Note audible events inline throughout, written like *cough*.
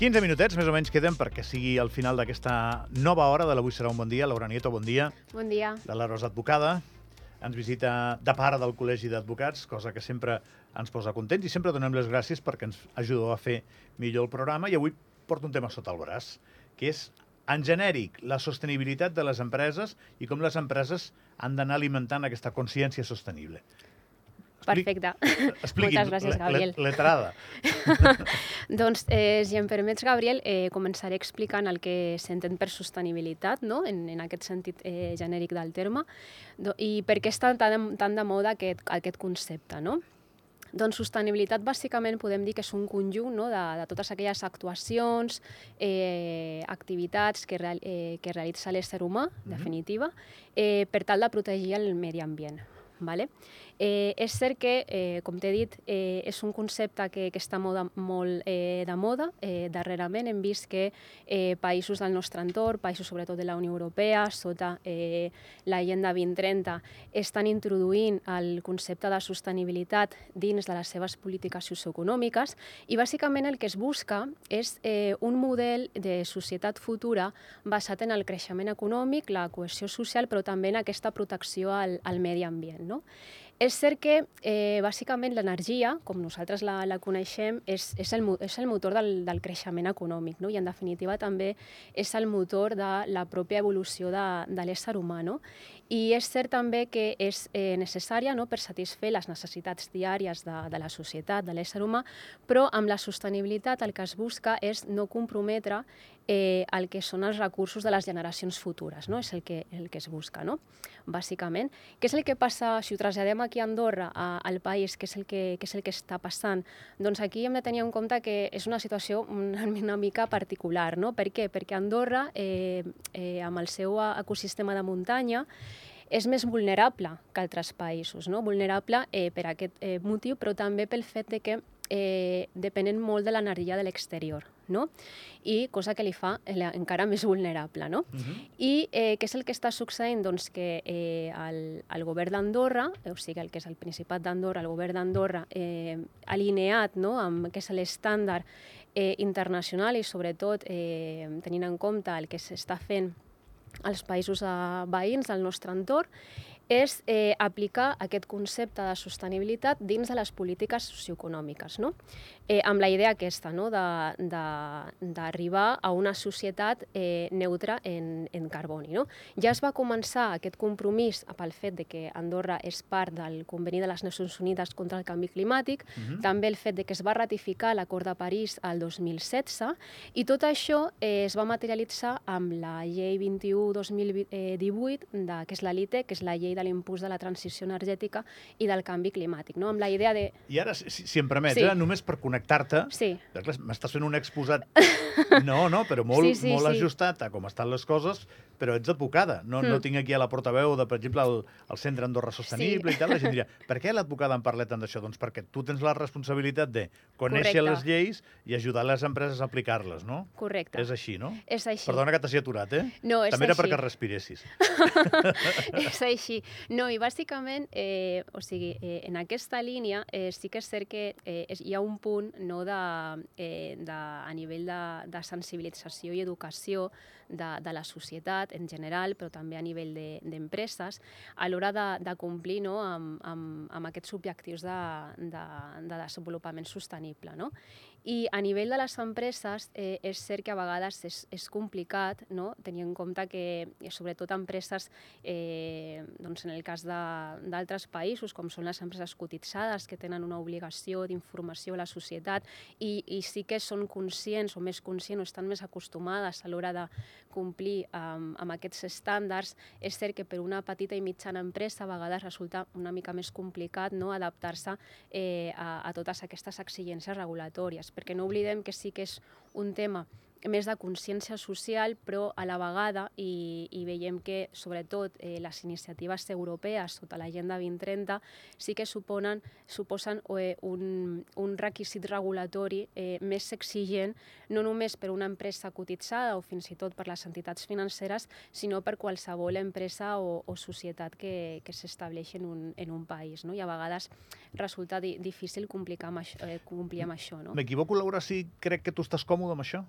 15 minutets més o menys queden perquè sigui el final d'aquesta nova hora de l'Avui serà un bon dia. Laura Nieto, bon dia. Bon dia. De la Rosa Advocada. Ens visita de part del Col·legi d'Advocats, cosa que sempre ens posa contents i sempre donem les gràcies perquè ens ajudeu a fer millor el programa. I avui porto un tema sota el braç, que és en genèric, la sostenibilitat de les empreses i com les empreses han d'anar alimentant aquesta consciència sostenible. Perfecte. Expliqui, Moltes gràcies, Gabriel. Letrada. *laughs* doncs, eh, si em permets, Gabriel, eh, començaré explicant el que s'entén per sostenibilitat, no? en, en aquest sentit eh, genèric del terme, do, i per què està tan, tan de moda aquest, aquest concepte. No? Doncs sostenibilitat bàsicament podem dir que és un conjunt no, de, de totes aquelles actuacions, eh, activitats que, real, eh, que realitza l'ésser humà, en mm -hmm. definitiva, eh, per tal de protegir el medi ambient. Vale? Eh, és cert que, eh, com t'he dit, eh, és un concepte que, que està moda, molt eh, de moda. Eh, darrerament hem vist que eh, països del nostre entorn, països sobretot de la Unió Europea, sota eh, l'agenda 2030, estan introduint el concepte de sostenibilitat dins de les seves polítiques socioeconòmiques i bàsicament el que es busca és eh, un model de societat futura basat en el creixement econòmic, la cohesió social, però també en aquesta protecció al, al medi ambient. No? És cert que, eh, bàsicament, l'energia, com nosaltres la, la coneixem, és, és, el, és el motor del, del creixement econòmic, no? i en definitiva també és el motor de la pròpia evolució de, de l'ésser humà. No? I és cert també que és eh, necessària no? per satisfer les necessitats diàries de, de la societat, de l'ésser humà, però amb la sostenibilitat el que es busca és no comprometre eh, el que són els recursos de les generacions futures, no? és el que, el que es busca, no? bàsicament. Què és el que passa, si ho traslladem aquí a Andorra, a, al país, què és, el que, què és el que està passant? Doncs aquí hem de tenir en compte que és una situació una, una mica particular. No? Per què? Perquè Andorra, eh, eh, amb el seu ecosistema de muntanya, és més vulnerable que altres països, no? vulnerable eh, per aquest eh, motiu, però també pel fet de que eh, depenen molt de l'energia de l'exterior no? i cosa que li fa encara més vulnerable. No? Uh -huh. I eh, què és el que està succeint? Doncs que eh, el, el govern d'Andorra, o sigui, el que és el Principat d'Andorra, el govern d'Andorra, eh, alineat no? amb què és l'estàndard eh, internacional i sobretot eh, tenint en compte el que s'està fent als països eh, veïns del nostre entorn, és eh, aplicar aquest concepte de sostenibilitat dins de les polítiques socioeconòmiques, no? eh, amb la idea aquesta, no? d'arribar a una societat eh, neutra en, en carboni. No? Ja es va començar aquest compromís pel fet de que Andorra és part del Conveni de les Nacions Unides contra el canvi climàtic, uh -huh. també el fet de que es va ratificar l'Acord de París el 2016, i tot això eh, es va materialitzar amb la llei 21-2018, que és la LITE, que és la llei de l'impuls de la transició energètica i del canvi climàtic, no? amb la idea de... I ara, si, si em permets, sí. eh, només per connectar-te, sí. m'estàs fent un exposat, *laughs* no, no, però molt, sí, sí, molt sí. ajustat a com estan les coses, però ets advocada. No, mm. no tinc aquí a la portaveu de, per exemple, el, el Centre Andorra Sostenible sí. i tal. La gent diria, per què l'advocada en parla tant d'això? Doncs perquè tu tens la responsabilitat de conèixer Correcte. les lleis i ajudar les empreses a aplicar-les, no? Correcte. És així, no? És així. Perdona que t'hagi aturat, eh? No, és També era així. perquè respiressis. *laughs* és així. No, i bàsicament, eh, o sigui, eh, en aquesta línia eh, sí que és cert que eh, hi ha un punt no, de, eh, de, a nivell de, de sensibilització i educació de, de la societat en general, però també a nivell d'empreses, de, a l'hora de, de complir no, amb, amb, amb aquests objectius de, de, de desenvolupament sostenible. No? I a nivell de les empreses eh, és cert que a vegades és, és complicat no? tenir en compte que, eh, sobretot empreses, eh, doncs en el cas d'altres països, com són les empreses cotitzades, que tenen una obligació d'informació a la societat i, i sí que són conscients o més conscients o estan més acostumades a l'hora de complir amb, amb aquests estàndards, és cert que per una petita i mitjana empresa a vegades resulta una mica més complicat no? adaptar-se eh, a, a totes aquestes exigències regulatòries perquè no oblidem que sí que és un tema més de consciència social, però a la vegada, i, i veiem que sobretot eh, les iniciatives europees sota l'agenda 2030 sí que suponen, suposen eh, un, un requisit regulatori eh, més exigent, no només per una empresa cotitzada o fins i tot per les entitats financeres, sinó per qualsevol empresa o, o societat que, que s'estableixi en, un, en un país. No? I a vegades resulta di difícil complir amb això. Eh, complir amb això no? M'equivoco, Laura, si crec que tu estàs còmode amb això?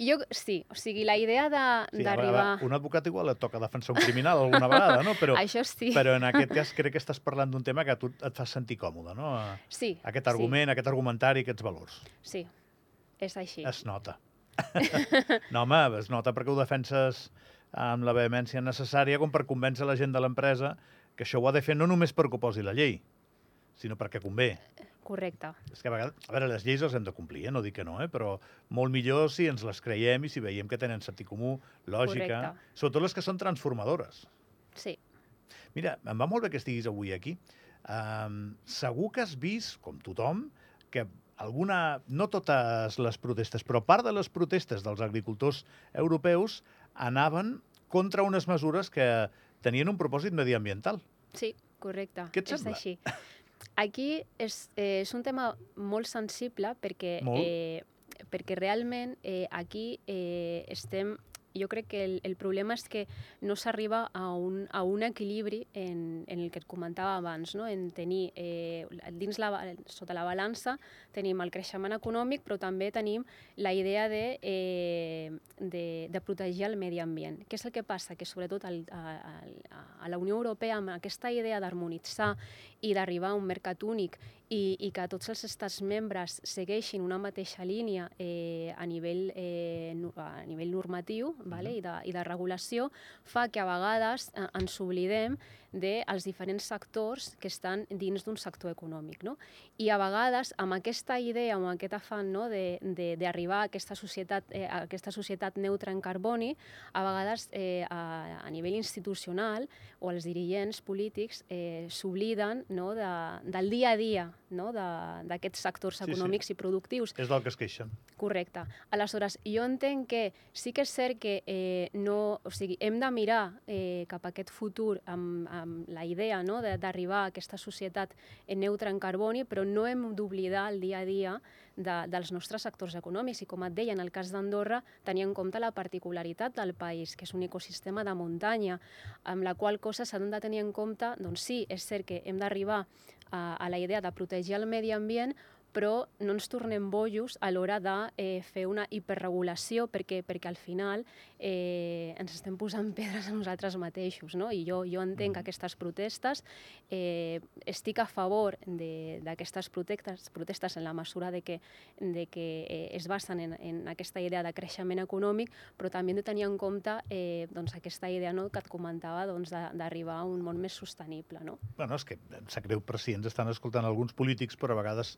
Jo sí, o sigui, la idea d'arribar... Sí, un advocat igual et toca defensar un criminal alguna vegada, no? Però, *laughs* Això sí. Però en aquest cas crec que estàs parlant d'un tema que tu et fa sentir còmode, no? Sí. Aquest argument, sí. aquest argumentari, aquests valors. Sí, és així. Es nota. *laughs* no, home, es nota perquè ho defenses amb la vehemència necessària com per convèncer la gent de l'empresa que això ho ha de fer no només perquè ho posi la llei, sinó perquè convé. Correcte. És que a vegades, a veure, les lleis les hem de complir, eh? no dic que no, eh? però molt millor si ens les creiem i si veiem que tenen sentit comú, lògica, Correcte. sobretot les que són transformadores. Sí. Mira, em va molt bé que estiguis avui aquí. Um, segur que has vist, com tothom, que alguna, no totes les protestes, però part de les protestes dels agricultors europeus anaven contra unes mesures que tenien un propòsit mediambiental. Sí, correcte. Què et és sembla? així. *laughs* Aquí és, eh, és un tema molt sensible perquè, Molt. eh, perquè realment eh, aquí eh, estem jo crec que el, el problema és que no s'arriba a, un, a un equilibri en, en el que et comentava abans, no? en tenir eh, dins la, sota la balança tenim el creixement econòmic, però també tenim la idea de, eh, de, de protegir el medi ambient. Què és el que passa? Que sobretot al, a, a, a la Unió Europea, amb aquesta idea d'harmonitzar i d'arribar a un mercat únic i, i que tots els estats membres segueixin una mateixa línia eh, a, nivell, eh, a nivell normatiu vale? I, de, i de regulació, fa que a vegades eh, ens oblidem dels diferents sectors que estan dins d'un sector econòmic. No? I a vegades, amb aquesta idea, amb aquest afant no? d'arribar a aquesta societat, eh, a aquesta societat neutra en carboni, a vegades eh, a, a nivell institucional o els dirigents polítics eh, s'obliden no? de, del dia a dia no? d'aquests sectors econòmics sí, sí. i productius. És del que es queixen. Correcte. Aleshores, jo entenc que sí que és cert que eh, no, o sigui, hem de mirar eh, cap a aquest futur amb, amb la idea no? d'arribar a aquesta societat neutra en carboni, però no hem d'oblidar el dia a dia de, dels nostres sectors econòmics. I com et deia, en el cas d'Andorra, tenia en compte la particularitat del país, que és un ecosistema de muntanya, amb la qual cosa s'han de tenir en compte, doncs sí, és cert que hem d'arribar a, a la idea de protegir el medi ambient, però no ens tornem bojos a l'hora de eh, fer una hiperregulació perquè, perquè al final eh, ens estem posant *laughs* pedres a nosaltres mateixos. No? I jo, jo entenc mm. aquestes protestes, eh, estic a favor d'aquestes protestes, protestes en la mesura de que, de que eh, es basen en, en aquesta idea de creixement econòmic, però també hem de tenir en compte eh, doncs, aquesta idea no, que et comentava doncs, d'arribar a un món més sostenible. No? Bueno, és que em sap greu per si ens estan escoltant alguns polítics, però a vegades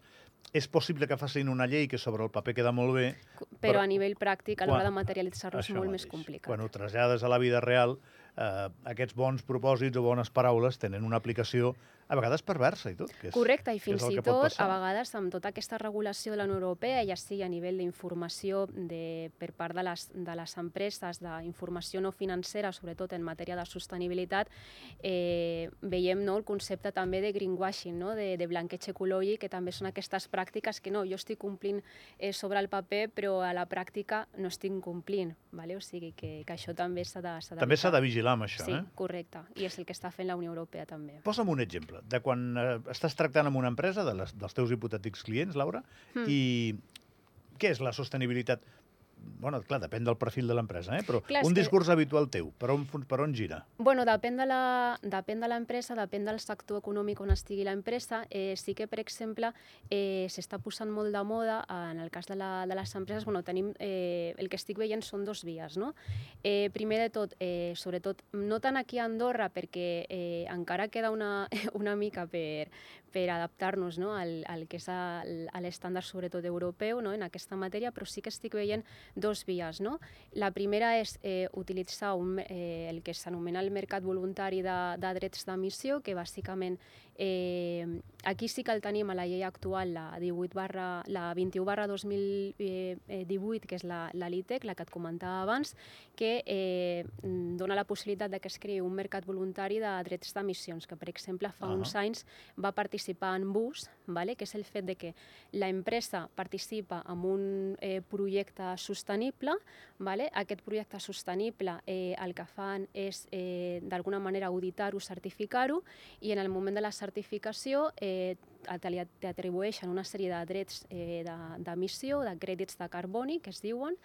és possible que facin una llei que sobre el paper queda molt bé... Però, però a nivell pràctic, a l'hora de materialitzar-lo és molt mateix. més complicat. Quan ho trasllades a la vida real, eh, aquests bons propòsits o bones paraules tenen una aplicació a vegades perversa i tot. Que és, Correcte, i fins i tot, a vegades, amb tota aquesta regulació de la Unió Europea, ja sigui a nivell d'informació per part de les, de les empreses, d'informació no financera, sobretot en matèria de sostenibilitat, eh, veiem no, el concepte també de greenwashing, no, de, de blanqueig ecològic, que també són aquestes pràctiques que no, jo estic complint eh, sobre el paper, però a la pràctica no estic complint. Vale? O sigui que, que això també s'ha de, També s'ha de vigilar amb això, sí, eh? Sí, correcte. I és el que està fent la Unió Europea també. Posa'm un exemple de quan eh, estàs tractant amb una empresa, de les, dels teus hipotètics clients, Laura, mm. i què és la sostenibilitat? Bueno, clar, depèn del perfil de l'empresa, eh? però Clar, un que- discurs habitual teu, per on, per on gira? Bueno, depèn de la- depèn de l'empresa, depèn del sector econòmic on estigui l'empresa. Eh, sí que, per exemple, eh, s'està posant molt de moda, en el cas de, la, de les empreses, bueno, tenim, eh, el que estic veient són dos vies. No? Eh, primer de tot, eh, sobretot, no tant aquí a Andorra, perquè eh, encara queda una, *laughs* una mica per, per adaptar-nos no? al, al que és el- a l'estàndard, sobretot europeu, no? en aquesta matèria, però sí que estic veient dos vies. No? La primera és eh, utilitzar un, eh, el que s'anomena el mercat voluntari de, de drets d'emissió, que bàsicament Eh, aquí sí que el tenim a la llei actual, la, 18 barra, la 21 barra 2018, que és la, la LITEC, la que et comentava abans, que eh, dona la possibilitat de que es creï un mercat voluntari de drets d'emissions, que per exemple fa uh -huh. uns anys va participar en BUS, vale? que és el fet de que la empresa participa en un eh, projecte sostenible, vale? aquest projecte sostenible eh, el que fan és eh, d'alguna manera auditar-ho, certificar-ho, i en el moment de la certificació eh, t'atribueixen una sèrie de drets eh, d'emissió, de, de crèdits de carboni, que es diuen,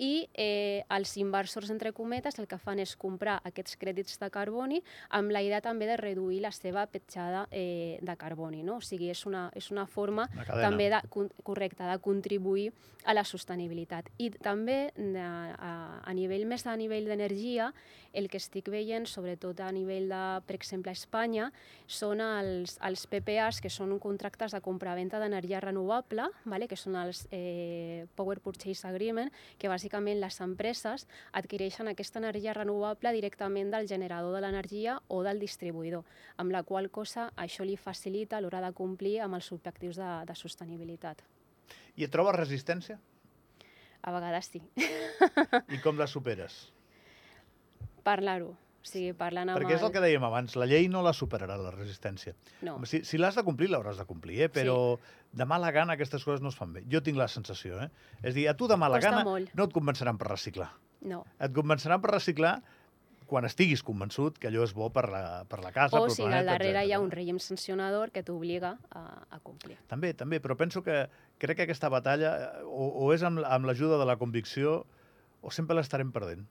i eh, els inversors, entre cometes, el que fan és comprar aquests crèdits de carboni amb la idea també de reduir la seva petjada eh, de carboni. No? O sigui, és una, és una forma també de, correcta de contribuir a la sostenibilitat. I també de, a, a nivell més a nivell d'energia, el que estic veient, sobretot a nivell de, per exemple, a Espanya, són els, els PPAs, que són contractes de compra-venda d'energia renovable, vale? que són els eh, Power Purchase Agreement, que bàsicament bàsicament les empreses adquireixen aquesta energia renovable directament del generador de l'energia o del distribuïdor, amb la qual cosa això li facilita a l'hora de complir amb els objectius de, de sostenibilitat. I et trobes resistència? A vegades sí. I com la superes? Parlar-ho. O sigui, parlant amb Perquè és el que dèiem abans, la llei no la superarà, la resistència. No. Si, si l'has de complir, l'hauràs de complir, eh? però sí. de mala gana aquestes coses no es fan bé. Jo tinc la sensació, eh? És dir, a tu de mala Costa gana molt. no et convenceran per reciclar. No. Et convenceran per reciclar quan estiguis convençut que allò és bo per la, per la casa, o pel si planeta, al darrere etcètera. hi ha un règim sancionador que t'obliga a, a complir. També, també, però penso que crec que aquesta batalla eh, o, o és amb, amb l'ajuda de la convicció o sempre l'estarem perdent.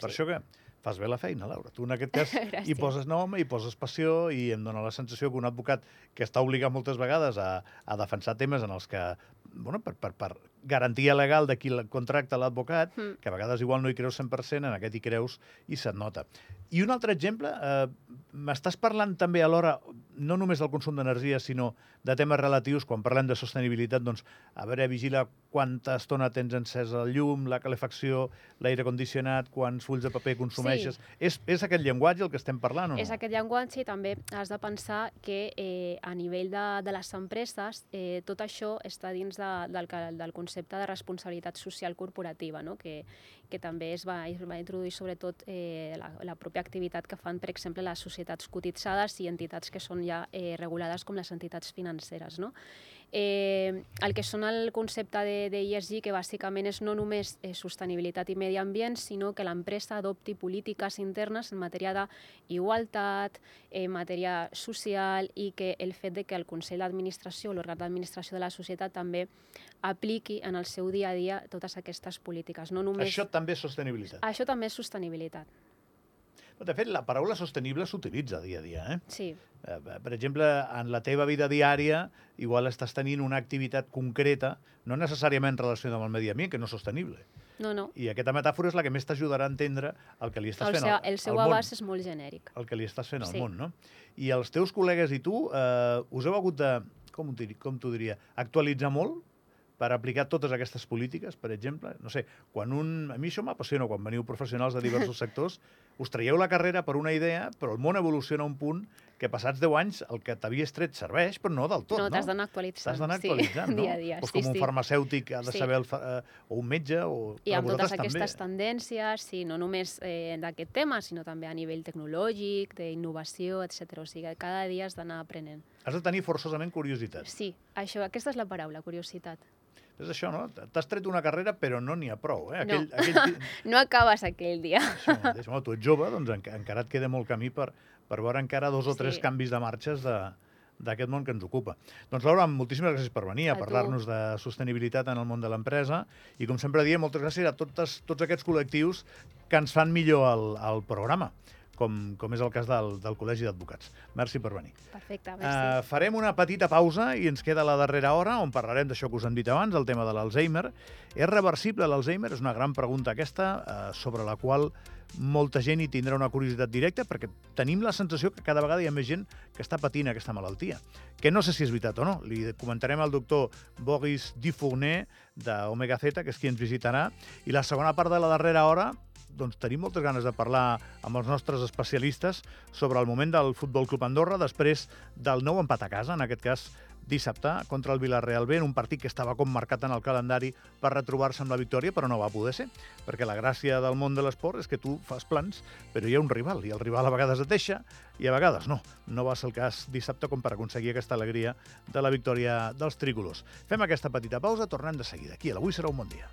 Per Sí. això que fas bé la feina, Laura. Tu en aquest *laughs* cas hi poses nom, hi poses passió i em dóna la sensació que un advocat que està obligat moltes vegades a, a defensar temes en els que, bueno, per, per, per garantia legal de qui contracta l'advocat, Mm. que a vegades igual no hi creus 100%, en aquest hi creus i se't nota. I un altre exemple, eh, m'estàs parlant també alhora no només del consum d'energia, sinó de temes relatius, quan parlem de sostenibilitat, doncs, a veure, vigila quanta estona tens encès el llum, la calefacció, l'aire condicionat, quants fulls de paper consumeixes... És, és aquest llenguatge el que estem parlant o no? És aquest llenguatge i també has de pensar que eh, a nivell de, de les empreses eh, tot això està dins de, del, del concepte de responsabilitat social corporativa, no? que, que també es va, es va introduir sobretot eh, la, la pròpia activitat que fan, per exemple, les societats cotitzades i entitats que són ja eh, regulades com les entitats financeres. No? Eh, el que són el concepte de, de ESG, que bàsicament és no només eh, sostenibilitat i medi ambient, sinó que l'empresa adopti polítiques internes en matèria d'igualtat, en matèria social i que el fet de que el Consell d'Administració, l'òrgan d'administració de la societat també apliqui en el seu dia a dia totes aquestes polítiques. No només... Això també és sostenibilitat. Això també és sostenibilitat, De fet, la paraula sostenible s'utilitza dia a dia. Eh? sí. Eh, Per exemple, en la teva vida diària, igual estàs tenint una activitat concreta, no necessàriament relacionada amb el medi ambient, que no és sostenible. No, no. I aquesta metàfora és la que més t'ajudarà a entendre el que li estàs El fent seu, al, el seu al món. abast és molt genèric. El que li estàs fent al Sí. món, no? I els teus col·legues i tu, eh, us heu hagut de, com, com t'ho diria, actualitzar molt per aplicar totes aquestes polítiques, per exemple? No sé, quan un... A mi això m'apassiona, quan veniu professionals de diversos *laughs* sectors, us traieu la carrera per una idea, però el món evoluciona a un punt que passats 10 anys el que t'havies tret serveix, però no del tot, no, no? t'has d'anar actualitzant. T'has d'anar sí, actualitzant, *laughs* no? dia a dia. Sí, com un sí. farmacèutic ha de Sí. saber, el, fa- eh, o un metge, o... I amb totes aquestes també. tendències, sí, no només eh, d'aquest tema, sinó també a nivell tecnològic, d'innovació, etc. O sigui, cada dia has d'anar aprenent. Has de tenir forçosament curiositat. Sí, això, aquesta és la paraula, curiositat. És això, no? T'has tret una carrera, però no n'hi ha prou. Eh? No. Aquell, aquell, ti- *laughs* No acabes aquell dia. Això mateix. Bueno, tu ets jove, doncs enca- encara et queda molt camí per, per veure encara dos o tres Sí. canvis de marxes de d'aquest món que ens ocupa. Doncs Laura, moltíssimes gràcies per venir a, A parlar-nos de sostenibilitat en el món de l'empresa i com sempre diem, moltes gràcies a tots, tots aquests col·lectius que ens fan millor el, el programa, com, com és el cas del, del Col·legi d'Advocats. Merci per venir. Perfecte, Uh, merci. farem una petita pausa i ens queda la darrera hora on parlarem d'això que us hem dit abans, el tema de l'Alzheimer. És reversible l'Alzheimer? És una gran pregunta aquesta, uh, sobre la qual molta gent hi tindrà una curiositat directa perquè tenim la sensació que cada vegada hi ha més gent que està patint aquesta malaltia. Que no sé si és veritat o no. Li comentarem al doctor Boris Dufournet d'Omega Z, que és qui ens visitarà. I la segona part de la darrera hora doncs, tenim moltes ganes de parlar amb els nostres especialistes sobre el moment del Futbol Club Andorra després del nou empat a casa, en aquest cas dissabte contra el Villarreal B, en un partit que estava com marcat en el calendari per retrobar-se amb la victòria, però no va poder ser, perquè la gràcia del món de l'esport és que tu fas plans, però hi ha un rival, i el rival a vegades et deixa, i a vegades no. No va ser el cas dissabte com per aconseguir aquesta alegria de la victòria dels trícolos. Fem aquesta petita pausa, tornem de seguida. Aquí, a l'Avui serà un bon dia.